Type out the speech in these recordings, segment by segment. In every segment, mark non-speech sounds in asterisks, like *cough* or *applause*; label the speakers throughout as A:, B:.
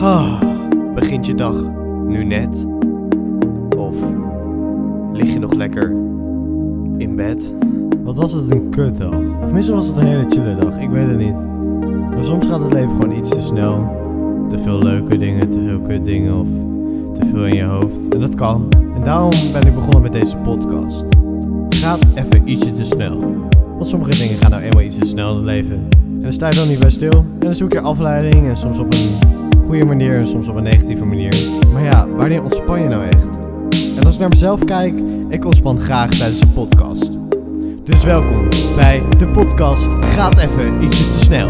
A: Ah, begint je dag nu net? Of lig je nog lekker in bed?
B: Wat was het een kutdag? Of misschien was het een hele chille dag, ik weet het niet. Maar soms gaat het leven gewoon iets te snel. Te veel leuke dingen, te veel kutdingen of te veel in je hoofd. En dat kan. En daarom ben ik begonnen met deze podcast. Gaat even ietsje te snel. Want sommige dingen gaan nou eenmaal iets te snel in het leven. En dan sta je dan niet bij stil. En dan zoek je afleiding en soms op een goede manier en soms op een negatieve manier. Maar ja, wanneer ontspan je nou echt? En als ik naar mezelf kijk, ik ontspan graag tijdens een podcast. Dus welkom bij de podcast Gaat even ietsje te snel.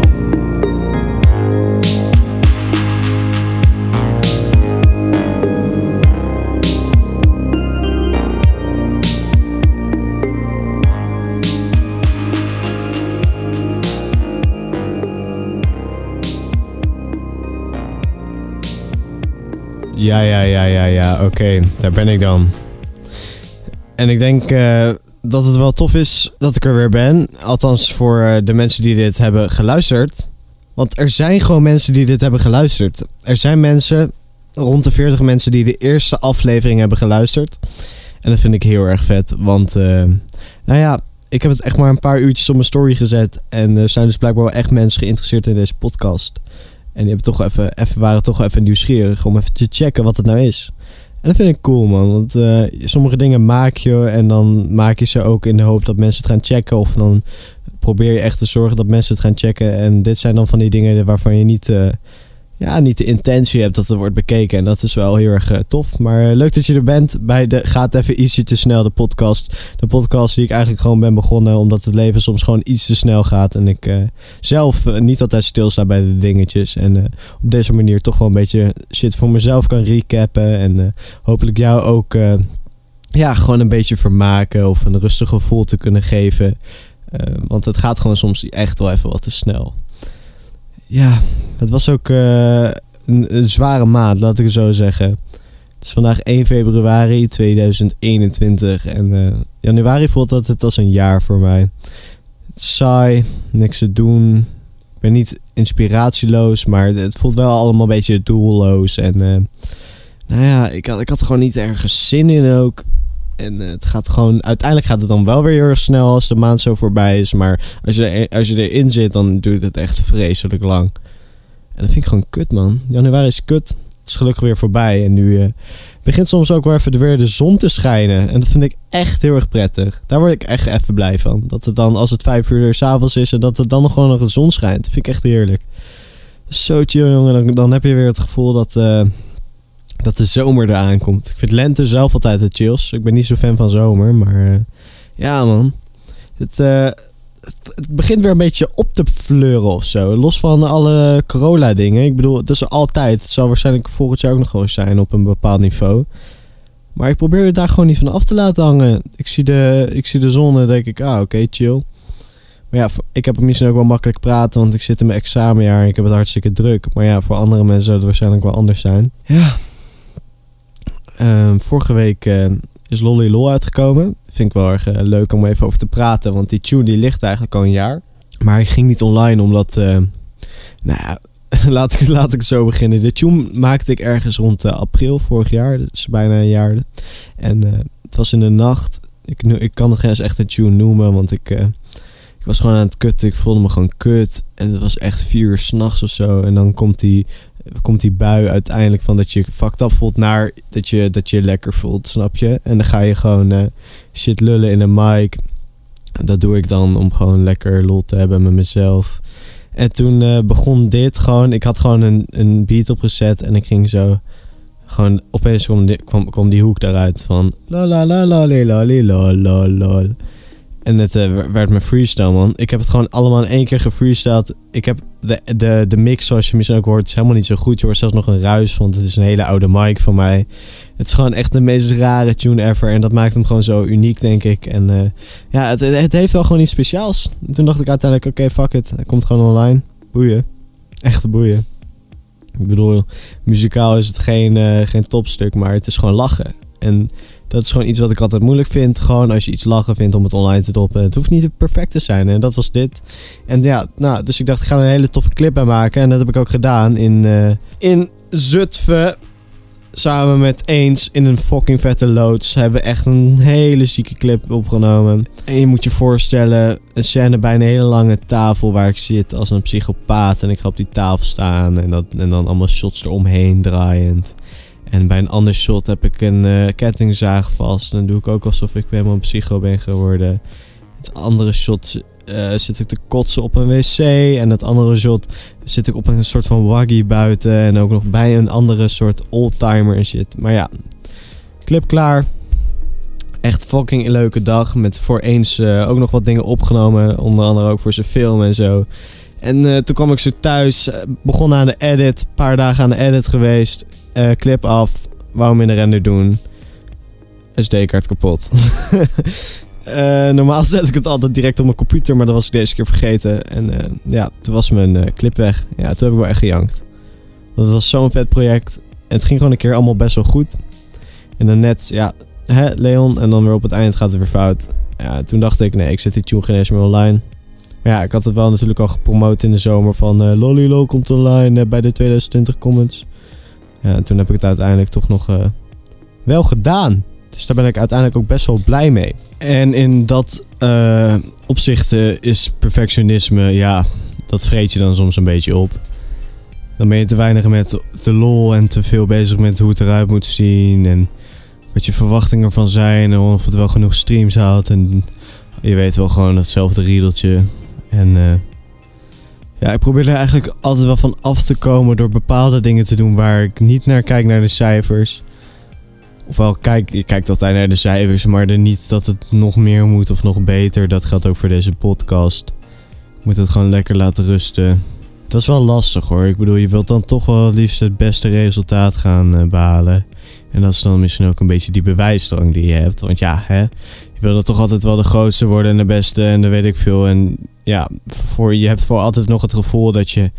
B: Ja, ja, ja, ja, ja. Oké, daar ben ik dan. En ik denk eh, dat het wel tof is dat ik er weer ben. Althans voor eh, de mensen die dit hebben geluisterd. Want er zijn gewoon mensen die dit hebben geluisterd. Er zijn mensen, rond de 40 mensen, die de eerste aflevering hebben geluisterd. En dat vind ik heel erg vet. Want, eh, nou ja, ik heb het echt maar een paar uurtjes op mijn story gezet. En er zijn dus blijkbaar wel echt mensen geïnteresseerd in deze podcast. En die hebben toch even, even, waren toch even nieuwsgierig om even te checken wat het nou is. En dat vind ik cool, man. Want eh, sommige dingen maak je en dan maak je ze ook in de hoop dat mensen het gaan checken. Of dan probeer je echt te zorgen dat mensen het gaan checken. En dit zijn dan van die dingen waarvan je niet, eh, ja, niet de intentie hebt dat er wordt bekeken. En dat is wel heel erg eh, tof. Maar leuk dat je er bent bij de Gaat Even Ietsje Te Snel, de podcast. De podcast die ik eigenlijk gewoon ben begonnen omdat het leven soms gewoon iets te snel gaat. En ik zelf niet altijd stilsta bij de dingetjes. En op deze manier toch wel een beetje shit voor mezelf kan recappen. En hopelijk jou ook ja, gewoon een beetje vermaken of een rustig gevoel te kunnen geven. Want het gaat gewoon soms echt wel even wat te snel. Ja, het was ook uh, een, zware maand, laat ik het zo zeggen. Het is vandaag 1 februari 2021 en uh, januari voelt dat het als een jaar voor mij. Saai, niks te doen. Ik ben niet inspiratieloos, maar het voelt wel allemaal een beetje doelloos. En nou ja, ik had, ik had er gewoon niet ergens zin in ook. En uh, het gaat gewoon, uiteindelijk gaat het dan wel weer heel erg snel als de maand zo voorbij is. Maar als je, er, als je erin zit, dan duurt het echt vreselijk lang. En dat vind ik gewoon kut, man. Januari is kut. Het is gelukkig weer voorbij. En nu uh, begint soms ook weer even weer de zon te schijnen. En dat vind ik echt heel erg prettig. Daar word ik echt even blij van. Dat het dan, als het vijf uur s'avonds is, en dat het dan nog gewoon nog de zon schijnt. Dat vind ik echt heerlijk. Zo chill, jongen. Dan, dan heb je weer het gevoel dat... Uh, dat de zomer eraan komt. Ik vind lente zelf altijd het chills. Ik ben niet zo fan van zomer, maar uh, ja man. Het, uh, het, het, begint weer een beetje op te fleuren of zo. Los van alle corona dingen. Ik bedoel, het is altijd. Het zal waarschijnlijk volgend jaar ook nog gewoon zijn op een bepaald niveau. Maar ik probeer het daar gewoon niet van af te laten hangen. Ik zie de, ik zie de zon en denk ik, ah oké, chill. Maar ja, ik heb misschien ook wel makkelijk praten, want ik zit in mijn examenjaar. Ik heb het hartstikke druk. Maar ja, voor andere mensen zou het waarschijnlijk wel anders zijn. Ja, Uh, vorige week uh, is Lolly Lol uitgekomen. Vind ik wel erg uh, leuk om even over te praten. Want die tune die ligt eigenlijk al een jaar. Maar ik ging niet online omdat... eh, nou ja, *laughs* laat ik, laat ik zo beginnen. De tune maakte ik ergens rond april vorig jaar. Dat is bijna een jaar. En het was in de nacht. Ik, ik kan het geen eens echt een tune noemen. Want ik, ik was gewoon aan het kutten. Ik voelde me gewoon kut. En het was echt vier uur s'nachts of zo. En dan komt die komt die bui uiteindelijk van dat je fucked up voelt naar dat je, dat je lekker voelt, snap je? En dan ga je gewoon uh, shit lullen in een mic. Dat doe ik dan om gewoon lekker lol te hebben met mezelf. En toen uh, begon dit gewoon. Ik had gewoon een, een beat opgezet en ik ging zo. Gewoon opeens kwam die, hoek daaruit van. La. En het uh, werd mijn freestyle, man. Ik heb het gewoon allemaal in één keer gefreestyled. Ik heb de, de, de mix, zoals je misschien ook hoort, is helemaal niet zo goed. Je hoort zelfs nog een ruis, want het is een hele oude mic van mij. Het is gewoon echt de meest rare tune ever. En dat maakt hem gewoon zo uniek, denk ik. En uh, ja, het, het heeft wel gewoon iets speciaals. En toen dacht ik uiteindelijk, oké, fuck it. Hij komt gewoon online. Boeien. Echte boeien. Ik bedoel, muzikaal is het geen, uh, geen topstuk, maar het is gewoon lachen. En dat is gewoon iets wat ik altijd moeilijk vind. Gewoon als je iets lachen vindt om het online te droppen. Het hoeft niet perfect te zijn. En dat was dit. En ja, nou, dus ik dacht, ik ga een hele toffe clip bij maken. En dat heb ik ook gedaan in, uh, in Zutphen. Samen met Eens in een fucking vette loods. Hebben we echt een hele zieke clip opgenomen. En je moet je voorstellen, een scène bij een hele lange tafel waar ik zit als een psychopaat. En ik ga op die tafel staan en, dat, en dan allemaal shots eromheen draaiend. En bij een ander shot heb ik een eh, kettingzaag vast. Dan doe ik ook alsof ik helemaal een psycho ben geworden. Het andere shot eh, zit ik te kotsen op een wc. En het andere shot zit ik op een soort van waggy buiten. En ook nog bij een andere soort oldtimer en shit. Maar ja, clip klaar. Echt fucking leuke dag. Met voor eens eh, ook nog wat dingen opgenomen. Onder andere ook voor zijn film en zo. En eh, toen kwam ik zo thuis. eh, begon aan de edit. Een paar dagen aan de edit geweest. eh, clip af. Wou hem in de render doen. SD-kaart kapot. *laughs* Normaal *laughs* zet ik het altijd direct op mijn computer, maar dat was ik deze keer vergeten. En ja, toen was mijn clip weg. Ja, toen heb ik wel echt gejankt. Het was zo'n vet project. En het ging gewoon een keer allemaal best wel goed. En dan net, ja, hè, Leon. En dan weer op het eind gaat het weer fout. Ja, toen dacht ik, nee, ik zet die tune geen meer online. Ja, ik had het wel natuurlijk al gepromoot in de zomer van... eh Lolilo komt online eh, bij de 2020 comments. Ja, en toen heb ik het uiteindelijk toch nog eh, wel gedaan. Dus daar ben ik uiteindelijk ook best wel blij mee. En in dat eh, opzicht is perfectionisme, ja, dat vreet je dan soms een beetje op. Dan ben je te weinig met de lol en te veel bezig met hoe het eruit moet zien. En wat je verwachtingen ervan zijn. Of het wel genoeg streams haalt. En je weet wel gewoon hetzelfde riedeltje. En eh, ja, ik probeer er eigenlijk altijd wel van af te komen door bepaalde dingen te doen waar ik niet naar kijk naar de cijfers. Ofwel, kijk, je kijkt altijd naar de cijfers, maar er niet dat het nog meer moet of nog beter. Dat geldt ook voor deze podcast. Ik moet het gewoon lekker laten rusten. Dat is wel lastig hoor. Ik bedoel, je wilt dan toch wel het liefst het beste resultaat gaan eh, behalen. En dat is dan misschien ook een beetje die bewijsdrang die je hebt. Want ja, hè, je wil toch altijd wel de grootste worden en de beste en dat weet ik veel. En ja, voor, je hebt voor altijd nog het gevoel dat je,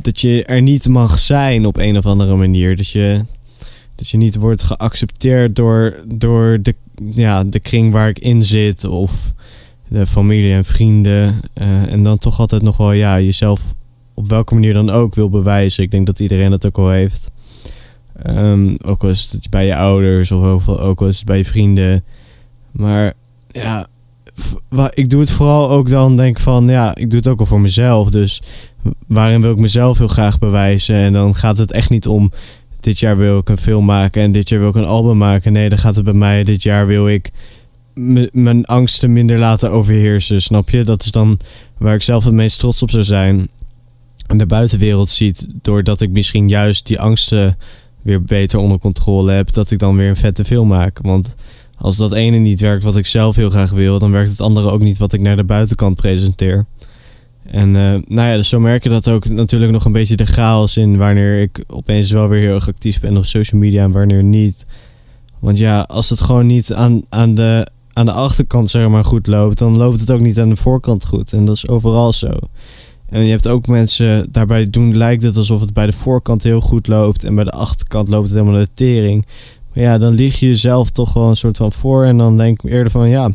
B: dat je er niet mag zijn op een of andere manier. Dat je, dat je niet wordt geaccepteerd door, door de, ja, de kring waar ik in zit. Of de familie en vrienden. Eh, en dan toch altijd nog wel ja, jezelf op welke manier dan ook wil bewijzen. Ik denk dat iedereen dat ook wel heeft. Ehm, ook al is bij je ouders of ook al- bij je vrienden. Maar ja, ik doe het vooral ook dan denk van ja, ik doe het ook al voor mezelf. Dus waarin wil ik mezelf heel graag bewijzen. En dan gaat het echt niet om dit jaar wil ik een film maken en dit jaar wil ik een album maken. Nee, dan gaat het bij mij dit jaar wil ik mijn angsten minder laten overheersen. Snap je? Dat is dan waar ik zelf het meest trots op zou zijn. En de buitenwereld ziet, doordat ik misschien juist die angsten weer beter onder controle heb, dat ik dan weer een vette film maak. Want als dat ene niet werkt wat ik zelf heel graag wil, dan werkt het andere ook niet wat ik naar de buitenkant presenteer. En eh, nou ja, dus zo merk je dat ook natuurlijk nog een beetje de chaos in wanneer ik opeens wel weer heel erg actief ben op social media en wanneer niet. Want ja, als het gewoon niet aan, aan, de, aan de achterkant zeg maar goed loopt, dan loopt het ook niet aan de voorkant goed. En dat is overal zo. En je hebt ook mensen, daarbij doen lijkt het alsof het bij de voorkant heel goed loopt en bij de achterkant loopt het helemaal de tering. Maar ja, dan lieg je jezelf toch wel een soort van voor en dan denk ik eerder van ja,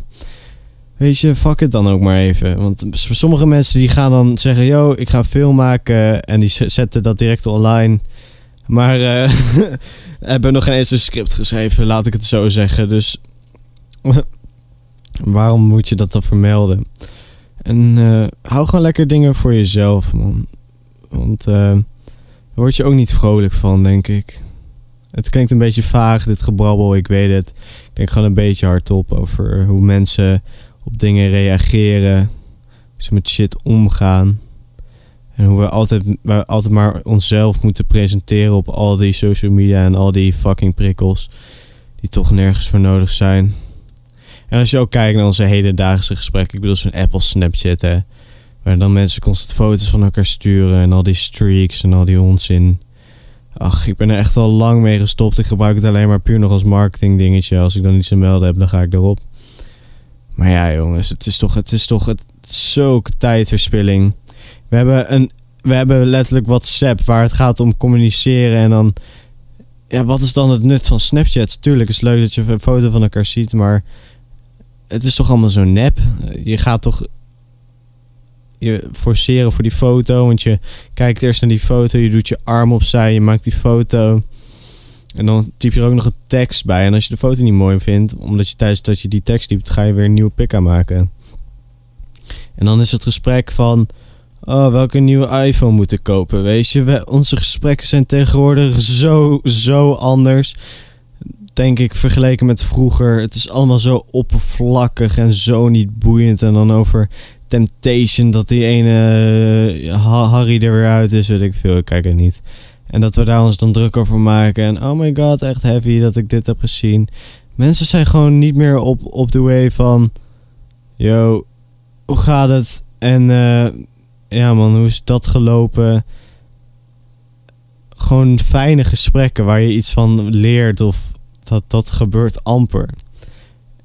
B: weet je, fuck het dan ook maar even. Want sommige mensen die gaan dan zeggen, yo, ik ga film maken en die zetten dat direct online. Maar eh *laughs* hebben nog geen eens een script geschreven, laat ik het zo zeggen. Dus *laughs* waarom moet je dat dan vermelden? En eh, hou gewoon lekker dingen voor jezelf, man. Want eh, daar word je ook niet vrolijk van, denk ik. Het klinkt een beetje vaag, dit gebrabbel, ik weet het. Ik denk gewoon een beetje hardop over hoe mensen op dingen reageren. Hoe ze met shit omgaan. En hoe we altijd, we altijd maar onszelf moeten presenteren op al die social media en al die fucking prikkels. Die toch nergens voor nodig zijn. En als je ook kijkt naar onze hedendaagse gesprekken, ik bedoel zo'n Apple Snapchat hè. Waar dan mensen constant foto's van elkaar sturen en al die streaks en al die onzin. Ach, ik ben er echt al lang mee gestopt. Ik gebruik het alleen maar puur nog als marketing dingetje. Als ik dan iets te melden heb, dan ga ik erop. Maar ja, jongens, het is toch, het is toch het, zulke tijdverspilling. We hebben, een, we hebben letterlijk WhatsApp waar het gaat om communiceren. En dan, ja, wat is dan het nut van Snapchat? Tuurlijk is leuk dat je een foto van elkaar ziet, maar het is toch allemaal zo nep. Je gaat toch je forceren voor die foto. Want je kijkt eerst naar die foto, je doet je arm opzij, je maakt die foto. En dan typ je er ook nog een tekst bij. En als je de foto niet mooi vindt, omdat je tijdens dat je die tekst typt, ga je weer een nieuwe pic aanmaken. En dan is het gesprek van, oh, welke nieuwe iPhone moet ik kopen? Weet je, onze gesprekken zijn tegenwoordig zo, zo anders. Denk ik, vergeleken met vroeger. Het is allemaal zo oppervlakkig en zo niet boeiend. En dan over Temptation, dat die ene uh, Harry er weer uit is, weet ik veel. Ik kijk het niet. En dat we daar ons dan druk over maken. En oh my god, echt heavy dat ik dit heb gezien. Mensen zijn gewoon niet meer op, op de way van... Yo, hoe gaat het? En uh, ja man, hoe is dat gelopen? Gewoon fijne gesprekken waar je iets van leert of dat, dat gebeurt amper.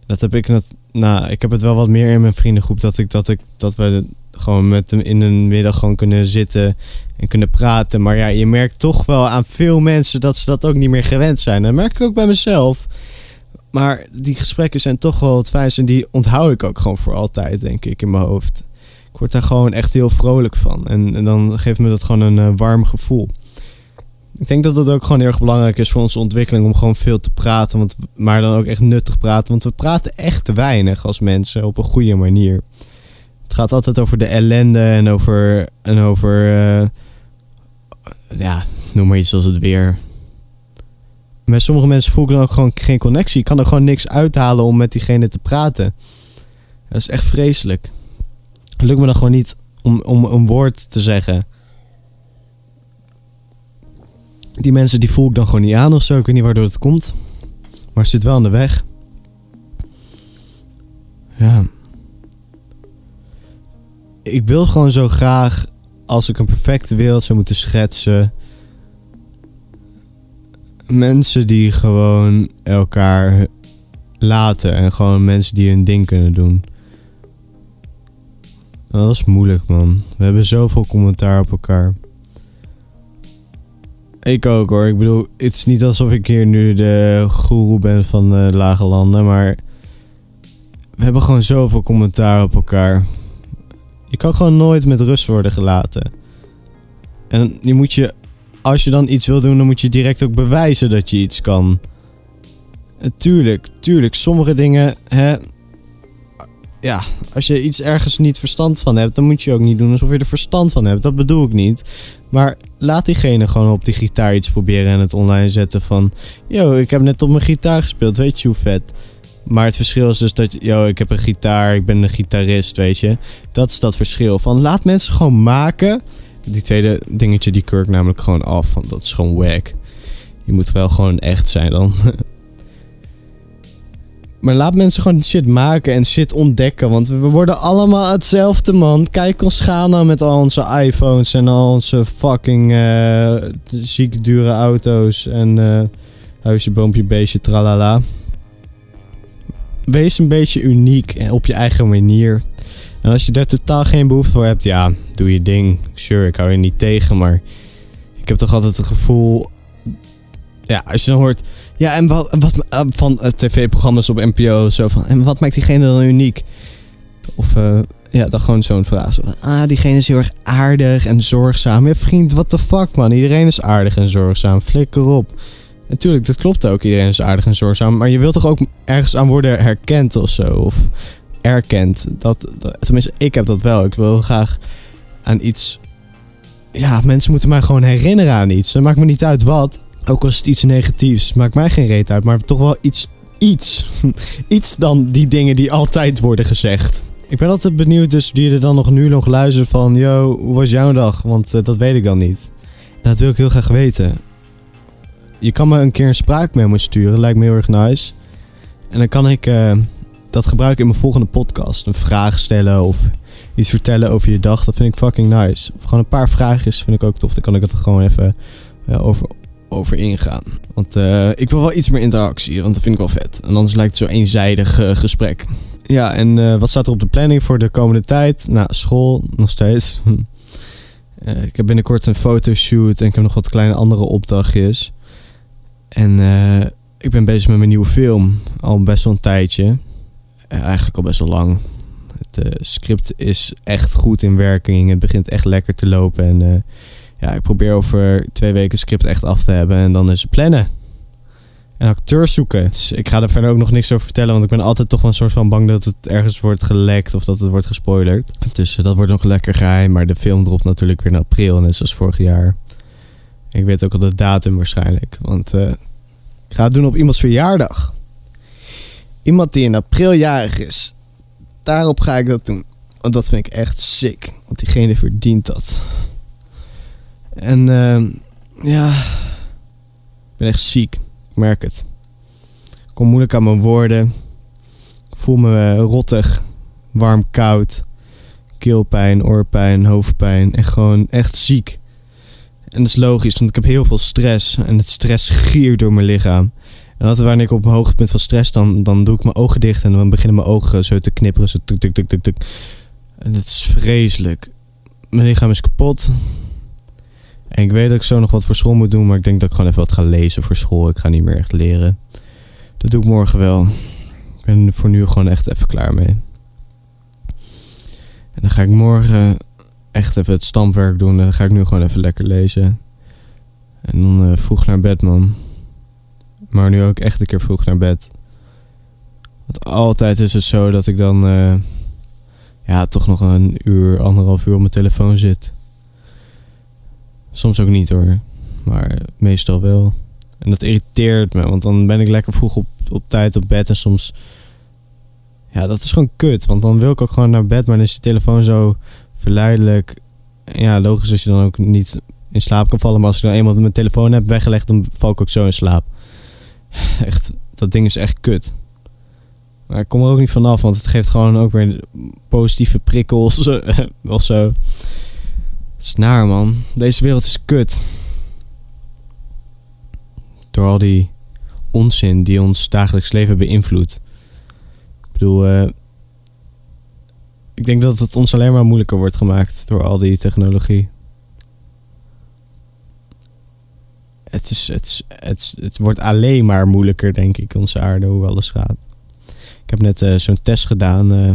B: Dat heb ik, net, nou, ik heb het wel wat meer in mijn vriendengroep dat ik dat ik dat we gewoon met hem in een middag gewoon kunnen zitten en kunnen praten. Maar ja, je merkt toch wel aan veel mensen dat ze dat ook niet meer gewend zijn. Dat merk ik ook bij mezelf. Maar die gesprekken zijn toch wel het fijnste. En die onthoud ik ook gewoon voor altijd, denk ik, in mijn hoofd. Ik word daar gewoon echt heel vrolijk van. En, en dan geeft me dat gewoon een uh, warm gevoel. Ik denk dat het ook gewoon heel erg belangrijk is voor onze ontwikkeling om gewoon veel te praten. Want, maar dan ook echt nuttig praten. Want we praten echt te weinig als mensen op een goede manier. Het gaat altijd over de ellende en over. En over uh, ja, noem maar iets als het weer. Met sommige mensen voel ik dan ook gewoon geen connectie. Ik kan er gewoon niks uithalen om met diegene te praten. Dat is echt vreselijk. Het lukt me dan gewoon niet om, om een woord te zeggen. Die mensen die voel ik dan gewoon niet aan of zo. Ik weet niet waardoor het komt. Maar het zit wel aan de weg. Ja. Ik wil gewoon zo graag, als ik een perfecte wereld zou moeten schetsen. Mensen die gewoon elkaar laten en gewoon mensen die hun ding kunnen doen. Dat is moeilijk, man. We hebben zoveel commentaar op elkaar. Ik ook hoor. Ik bedoel, het is niet alsof ik hier nu de goeroe ben van de lage landen, maar we hebben gewoon zoveel commentaar op elkaar. Je kan gewoon nooit met rust worden gelaten. En je moet je, als je dan iets wil doen, dan moet je direct ook bewijzen dat je iets kan. Tuurlijk, tuurlijk, sommige dingen, hè, ja, als je iets ergens niet verstand van hebt, dan moet je ook niet doen alsof je er verstand van hebt. Dat bedoel ik niet. Maar laat diegene gewoon op die gitaar iets proberen en het online zetten van... Yo, ik heb net op mijn gitaar gespeeld, weet je hoe vet? Maar het verschil is dus dat, yo, ik heb een gitaar, ik ben een gitarist, weet je. Dat is dat verschil. Van laat mensen gewoon maken. Die tweede dingetje, die kurk namelijk gewoon af, want dat is gewoon wack. Je moet wel gewoon echt zijn dan. *laughs* Maar laat mensen gewoon shit maken en shit ontdekken. Want we worden allemaal hetzelfde, man. Kijk ons gaan nou met al onze iPhones en al onze fucking uh, ziek dure auto's. En uh, huisje, boompje, beestje, tralala. Wees een beetje uniek en op je eigen manier. En als je daar totaal geen behoefte voor hebt, ja, doe je ding. Sure, ik hou je niet tegen, maar ik heb toch altijd het gevoel. Ja, als je dan hoort. Ja, en wat, wat uh, van uh, tv-programma's op NPO zo van. En wat maakt diegene dan uniek? Of uh, ja, dan gewoon zo'n vraag. Ah, diegene is heel erg aardig en zorgzaam. Ja, vriend, what the fuck, man. Iedereen is aardig en zorgzaam. Flikker op. Natuurlijk, dat klopt ook. Iedereen is aardig en zorgzaam. Maar je wilt toch ook ergens aan worden herkend of zo? Of erkend. Dat, tenminste, ik heb dat wel. Ik wil graag aan iets. Ja, mensen moeten mij gewoon herinneren aan iets. Dat maakt me niet uit wat. Ook als het iets negatiefs. Maakt mij geen reet uit. Maar toch wel iets. Iets. *laughs* iets dan die dingen die altijd worden gezegd. Ik ben altijd benieuwd dus die er dan nog nu nog luisteren van... Yo, hoe was jouw dag? Want uh, dat weet ik dan niet. En dat wil ik heel graag weten. Je kan me een keer een spraakmemo sturen. Lijkt me heel erg nice. En dan kan ik uh, dat gebruiken in mijn volgende podcast. Een vraag stellen of iets vertellen over je dag. Dat vind ik fucking nice. Of gewoon een paar vraagjes vind ik ook tof. Dan kan ik het er gewoon even uh, over, over ingaan. Want uh, ik wil wel iets meer interactie, want dat vind ik wel vet. En anders lijkt het zo eenzijdig uh, gesprek. Ja, en uh, wat staat er op de planning voor de komende tijd? Nou, school nog steeds. *laughs* ik heb binnenkort een fotoshoot en ik heb nog wat kleine andere opdrachtjes. En ik ben bezig met mijn nieuwe film. Al best wel een tijdje. eigenlijk al best wel lang. Het script is echt goed in werking. Het begint echt lekker te lopen. En eh, ja, ik probeer over twee weken script echt af te hebben. En dan is plannen. En acteurs zoeken. Dus ik ga er verder ook nog niks over vertellen. Want ik ben altijd toch wel een soort van bang dat het ergens wordt gelekt. Of dat het wordt gespoilerd. Dus dat wordt nog lekker geheim. Maar de film dropt natuurlijk weer in april. Net zoals vorig jaar. Ik weet ook al de datum waarschijnlijk. Want uh, ik ga het doen op iemands verjaardag. Iemand die in april jarig is. Daarop ga ik dat doen. Want dat vind ik echt sick. Want diegene verdient dat. En uh, ja. Ik ben echt ziek. Ik merk het. Ik kom moeilijk aan mijn woorden. Ik voel me rottig. Warm, koud. Keelpijn, oorpijn, hoofdpijn. En gewoon echt ziek. En dat is logisch, want ik heb heel veel stress. En het stress giert door mijn lichaam. En altijd wanneer ik op een hoogtepunt van stress, dan, dan doe ik mijn ogen dicht. En dan beginnen mijn ogen zo te knipperen. Zo tuk, tuk, tuk, tuk. En dat is vreselijk. Mijn lichaam is kapot. En ik weet dat ik zo nog wat voor school moet doen. Maar ik denk dat ik gewoon even wat ga lezen voor school. Ik ga niet meer echt leren. Dat doe ik morgen wel. Ik ben voor nu gewoon echt even klaar mee. En dan ga ik morgen echt even het stampwerk doen. En dan ga ik nu gewoon even lekker lezen. En dan uh, vroeg naar bed, man. Maar nu ook echt een keer vroeg naar bed. Want altijd is het zo dat ik dan... Uh, ja, toch nog een uur, anderhalf uur op mijn telefoon zit. Soms ook niet hoor. Maar meestal wel. En dat irriteert me. Want dan ben ik lekker vroeg op, op tijd op bed. En soms... Ja, dat is gewoon kut. Want dan wil ik ook gewoon naar bed. Maar dan is je telefoon zo verleidelijk. Ja, logisch als je dan ook niet in slaap kan vallen. Maar als ik dan eenmaal mijn telefoon heb weggelegd, dan val ik ook zo in slaap. *sighs* Echt, dat ding is echt kut. Maar ik kom er ook niet vanaf, want het geeft gewoon ook weer positieve prikkels *laughs* of zo. Het is naar, man. Deze wereld is kut. Door al die onzin die ons dagelijks leven beïnvloedt. Ik bedoel, uh, ik denk dat het ons alleen maar moeilijker wordt gemaakt door al die technologie. Het, is, het, het, het wordt alleen maar moeilijker, denk ik, onze aarde, hoe alles gaat. Ik heb net uh, zo'n test gedaan uh,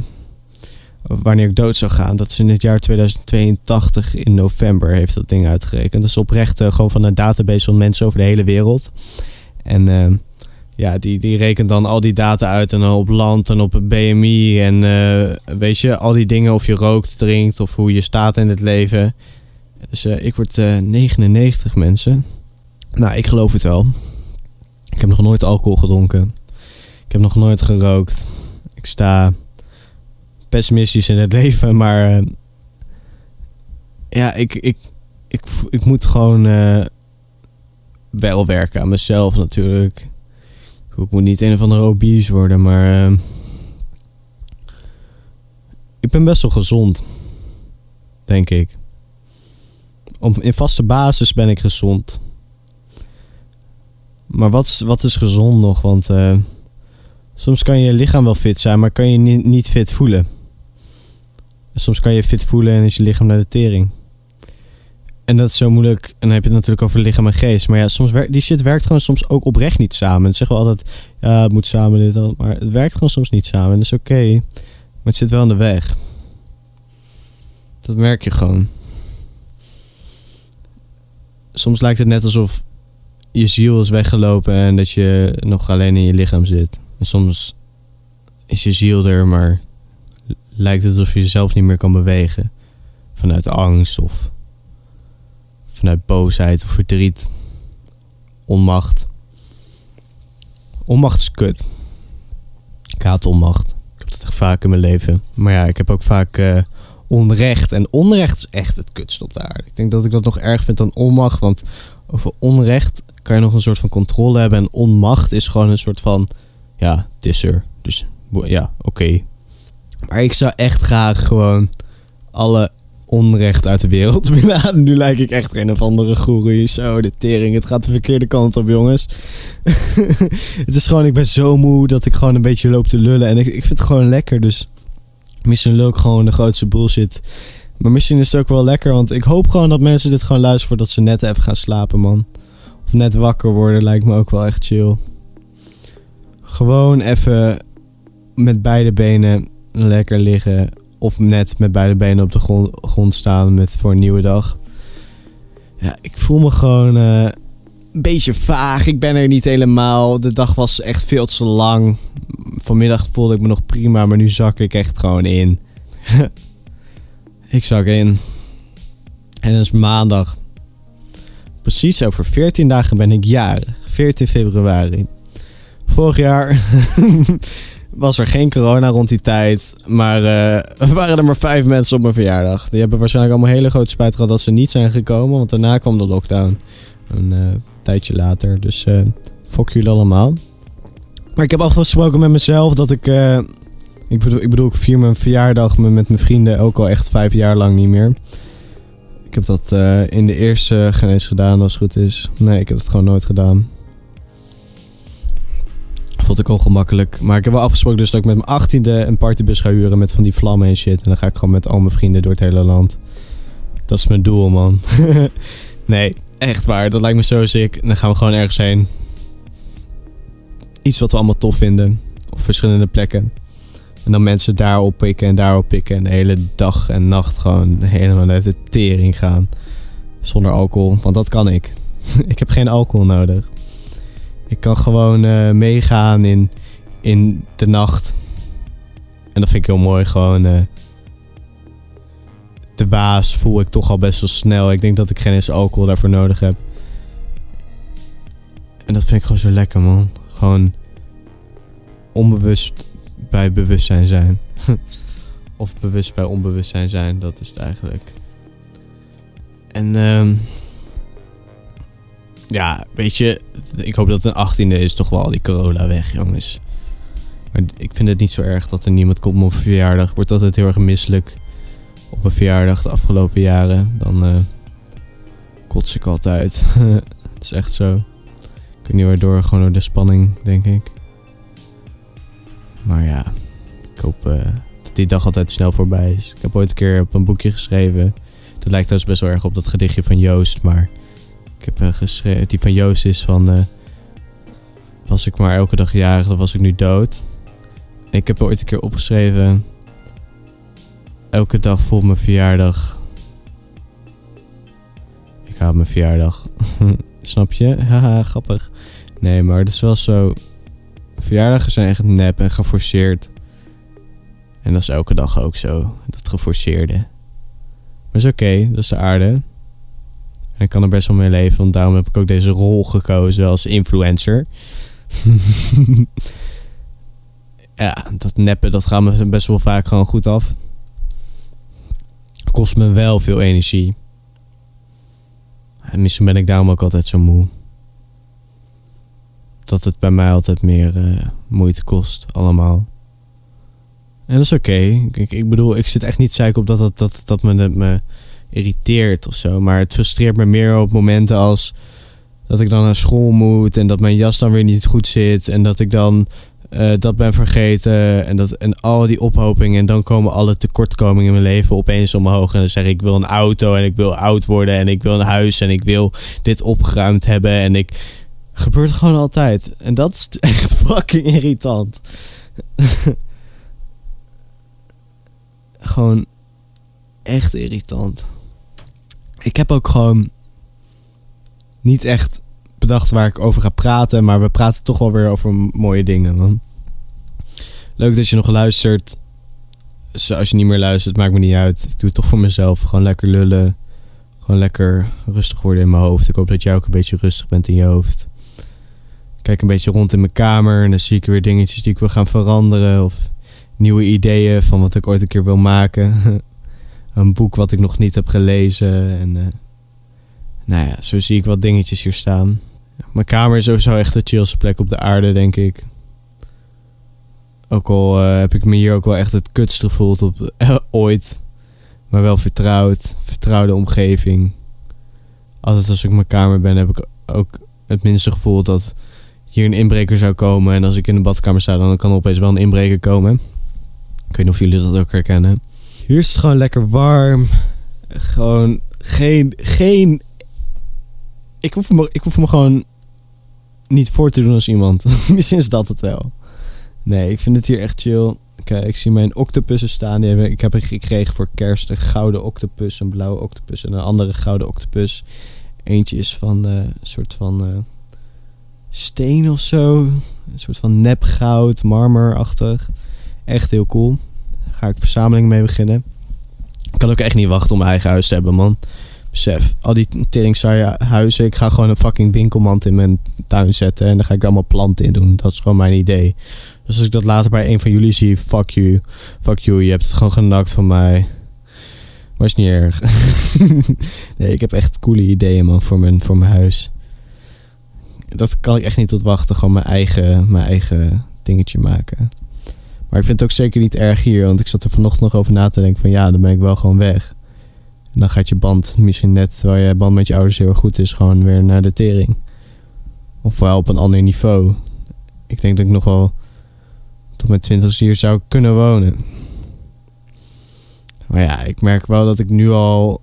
B: wanneer ik dood zou gaan. Dat is in het jaar 2082 in november heeft dat ding uitgerekend. Dat is oprecht uh, gewoon van een database van mensen over de hele wereld. En ja, die, die rekent dan al die data uit en op land en op BMI en uh, weet je, al die dingen of je rookt, drinkt of hoe je staat in het leven. Dus ik word uh, 99 mensen. Nou, ik geloof het wel. Ik heb nog nooit alcohol gedronken. Ik heb nog nooit gerookt. Ik sta pessimistisch in het *laughs* leven, maar eh, ja, ik, ik, ik, ik moet gewoon wel werken aan mezelf natuurlijk. Ik moet niet een of andere obese worden, maar. Uh, ik ben best wel gezond. Denk ik. Om, in vaste basis ben ik gezond. Maar wat, wat is gezond nog? Want soms kan je lichaam wel fit zijn, maar kan je niet, niet fit voelen. Soms kan je fit voelen en is je lichaam naar de tering. En dat is zo moeilijk. En dan heb je het natuurlijk over lichaam en geest. Maar ja, soms werkt, die shit werkt gewoon soms ook oprecht niet samen. En zeggen we altijd, ja, het moet samen dit al. Maar het werkt gewoon soms niet samen. En dat is oké. maar het zit wel in de weg. Dat merk je gewoon. Soms lijkt het net alsof je ziel is weggelopen en dat je nog alleen in je lichaam zit. En soms is je ziel er, maar lijkt het alsof je jezelf niet meer kan bewegen. Vanuit angst of vanuit boosheid of verdriet, onmacht. Onmacht is kut. Ik haat onmacht. Ik heb dat echt vaak in mijn leven. Maar ja, ik heb ook vaak uh, onrecht. En onrecht is echt het kutst op de aarde. Ik denk dat ik dat nog erg vind dan onmacht. Want over onrecht kan je nog een soort van controle hebben. En onmacht is gewoon een soort van... Ja, het is er. Dus ja, oké. Maar ik zou echt graag gewoon alle onrecht uit de wereld *laughs* willen Nu lijk ik echt een of andere goeroe. Zo, de tering. Het gaat de verkeerde kant op, jongens. *laughs* het is gewoon, ik ben zo moe dat ik gewoon een beetje loop te lullen. En ik, ik vind het gewoon lekker. Dus misschien ik gewoon de grootste bullshit. Maar misschien is het ook wel lekker. Want ik hoop gewoon dat mensen dit gewoon luisteren voordat ze net even gaan slapen, man. Of net wakker worden lijkt me ook wel echt chill. Gewoon even met beide benen lekker liggen of net met beide benen op de grond, staan met, voor een nieuwe dag. Ja, ik voel me gewoon eh, een beetje vaag. Ik ben er niet helemaal. De dag was echt veel te lang. Vanmiddag voelde ik me nog prima, maar nu zak ik echt gewoon in. *laughs* ik zak in. En dat is maandag. Precies over 14 dagen ben ik jarig. 14 februari. Vorig jaar *laughs* was er geen corona rond die tijd. Maar uh, *laughs* waren er maar vijf mensen op mijn verjaardag. Die hebben waarschijnlijk allemaal hele grote spijt gehad dat ze niet zijn gekomen. Want daarna kwam de lockdown. Een uh, tijdje later. Dus uh, fok jullie allemaal. Maar ik heb afgesproken met mezelf dat ik... ik, bedoel, ik bedoel, ik vier mijn verjaardag met mijn vrienden ook al echt vijf jaar lang niet meer. Ik heb dat in de eerste geen eens gedaan als het goed is. Nee, ik heb het gewoon nooit gedaan vond ik ongemakkelijk. Maar ik heb wel afgesproken dus dat ik met mijn achttiende een partybus ga huren met van die vlammen en shit. En dan ga ik gewoon met al mijn vrienden door het hele land. Dat is mijn doel, man. *laughs* nee, echt waar. Dat lijkt me zo sick. Dan gaan we gewoon ergens heen. Iets wat we allemaal tof vinden. Op verschillende plekken. En dan mensen daarop pikken en daarop pikken. En de hele dag en nacht gewoon helemaal naar de tering gaan. Zonder alcohol, want dat kan ik. *laughs* ik heb geen alcohol nodig. Ik kan gewoon uh, meegaan in, in de nacht. En dat vind ik heel mooi. Gewoon uh, de waas voel ik toch al best wel snel. Ik denk dat ik geen eens alcohol daarvoor nodig heb. En dat vind ik gewoon zo lekker, man. Gewoon onbewust bij bewustzijn zijn. *laughs* of bewust bij onbewustzijn zijn, dat is het eigenlijk. En ehm ja, weet je, ik hoop dat een 18e is toch wel die corona weg, jongens. Maar ik vind het niet zo erg dat er niemand komt op mijn verjaardag. Ik word altijd heel erg misselijk op mijn verjaardag de afgelopen jaren. Dan uh, kots ik altijd. *laughs* het is echt zo. Ik weet niet waardoor, gewoon door de spanning, denk ik. Maar ja, ik hoop uh, dat die dag altijd snel voorbij is. Ik heb ooit een keer op een boekje geschreven. Dat lijkt trouwens best wel erg op dat gedichtje van Joost, maar... Ik heb uh, geschreven, die van Joost is van... Uh, was ik maar elke dag jarig, dan was ik nu dood. Ik heb ooit een keer opgeschreven... Elke dag voor mijn verjaardag. Ik haal mijn verjaardag. *laughs* Snap je? *laughs* Haha, grappig. Nee, maar het is wel zo... Verjaardagen zijn echt nep en geforceerd. En dat is elke dag ook zo. Dat geforceerde. Maar is oké, dat is de aarde. En ik kan er best wel mee leven, want daarom heb ik ook deze rol gekozen als influencer. *laughs* ja, dat neppen, dat gaat me best wel vaak gewoon goed af. Kost me wel veel energie. En misschien ben ik daarom ook altijd zo moe. Dat het bij mij altijd meer uh, moeite kost, allemaal. En dat is oké. Ik, ik, bedoel, ik zit echt niet zeiken op dat dat, dat, dat me, me irriteert of zo. Maar het frustreert me meer op momenten als dat ik dan naar school moet en dat mijn jas dan weer niet goed zit en dat ik dan uh, dat ben vergeten en, dat, en al die ophopingen en dan komen alle tekortkomingen in mijn leven opeens omhoog en dan zeg ik ik wil een auto en ik wil oud worden en ik wil een huis en ik wil dit opgeruimd hebben en ik gebeurt gewoon altijd en dat is *laughs* echt fucking irritant. *laughs* gewoon echt irritant ik heb ook gewoon niet echt bedacht waar ik over ga praten. Maar we praten toch wel weer over mooie dingen, man. Leuk dat je nog luistert. als je niet meer luistert, maakt me niet uit. Ik doe het toch voor mezelf. Gewoon lekker lullen. Gewoon lekker rustig worden in mijn hoofd. Ik hoop dat jij ook een beetje rustig bent in je hoofd. kijk een beetje rond in mijn kamer. En dan zie ik weer dingetjes die ik wil gaan veranderen. Of nieuwe ideeën van wat ik ooit een keer wil maken. *laughs* een boek wat ik nog niet heb gelezen. En uh, nou ja, zo zie ik wat dingetjes hier staan. Mijn kamer is sowieso echt de chillste plek op de aarde, denk ik. Ook al uh, heb ik me hier ook wel echt het kutst gevoeld op uh, ooit. Maar wel vertrouwd. Vertrouwde omgeving. Altijd als ik in mijn kamer ben, heb ik ook het minste gevoel dat hier een inbreker zou komen. En als ik in de badkamer sta, dan kan opeens wel een inbreker komen. Ik weet niet of jullie dat ook herkennen. Hier is het gewoon lekker warm. Gewoon geen. geen ik, hoef me, ik hoef me gewoon niet voor te doen als iemand. *laughs* Misschien is dat het wel. Nee, ik vind het hier echt chill. Kijk, ik zie mijn octopussen staan. Die hebben, ik heb er gekregen voor kerst een gouden octopus, een blauwe octopus en een andere gouden octopus. Eentje is van eh, een soort van eh, steen of zo. Een soort van nepgoud, marmerachtig. Echt heel cool. Ga ik verzameling mee beginnen. Ik kan ook echt niet wachten om mijn eigen huis te hebben, man. Besef, al die tering huizen. Ik ga gewoon een fucking winkelmand in mijn tuin zetten. En dan ga ik allemaal planten in doen. Dat is gewoon mijn idee. Dus als ik dat later bij een van jullie zie, fuck you. Fuck you, je hebt het gewoon genakt van mij. Maar is niet erg. *laughs* nee, ik heb echt coole ideeën, man, voor mijn, voor mijn huis. Dat kan ik echt niet tot wachten. Gewoon mijn eigen, mijn eigen dingetje maken. Maar ik vind het ook zeker niet erg hier. Want ik zat er vanochtend nog over na te denken van ja, dan ben ik wel gewoon weg. En dan gaat je band misschien net, terwijl je band met je ouders heel erg goed is, gewoon weer naar de tering. Of wel op een ander niveau. Ik denk dat ik nog wel tot mijn twintigste hier zou kunnen wonen. Maar ja, ik merk wel dat ik nu al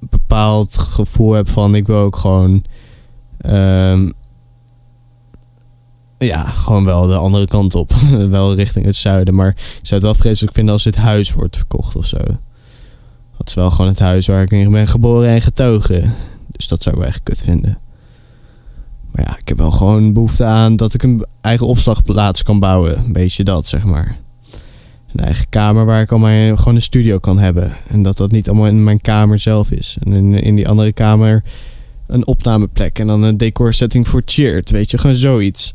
B: een bepaald gevoel heb van ik wil ook gewoon. Um, ja, gewoon wel de andere kant op. *laughs* wel richting het zuiden. Maar ik zou het wel vreselijk vinden als dit huis wordt verkocht of zo. Dat is wel gewoon het huis waar ik in ben geboren en getogen. Dus dat zou ik wel echt kut vinden. Maar ja, ik heb wel gewoon behoefte aan dat ik een eigen opslagplaats kan bouwen. Een beetje dat, zeg maar. Een eigen kamer waar ik al mijn, gewoon een studio kan hebben. En dat dat niet allemaal in mijn kamer zelf is. En in, in die andere kamer een opnameplek. En dan een decorsetting voor cheered. Weet je, gewoon zoiets.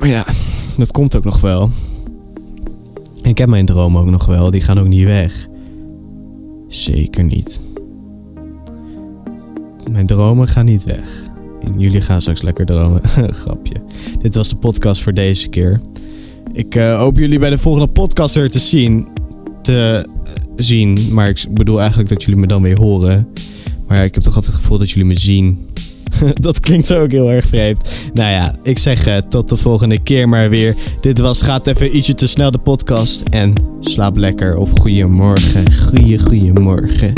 B: Maar ja, dat komt ook nog wel. Ik heb mijn droom ook nog wel. Die gaan ook niet weg. Zeker niet. Mijn dromen gaan niet weg. En jullie gaan straks lekker dromen. *laughs* Grapje. Dit was de podcast voor deze keer. Ik uh, hoop jullie bij de volgende podcast weer te zien. Te zien. Maar ik bedoel eigenlijk dat jullie me dan weer horen. Maar ik heb toch altijd het gevoel dat jullie me zien. *laughs* dat klinkt ook heel erg vreemd. Nou ja, ik zeg uh, tot de volgende keer maar weer. Dit was Gaat even ietsje te snel de podcast. En slaap lekker of goeiemorgen. Goeie, goeiemorgen.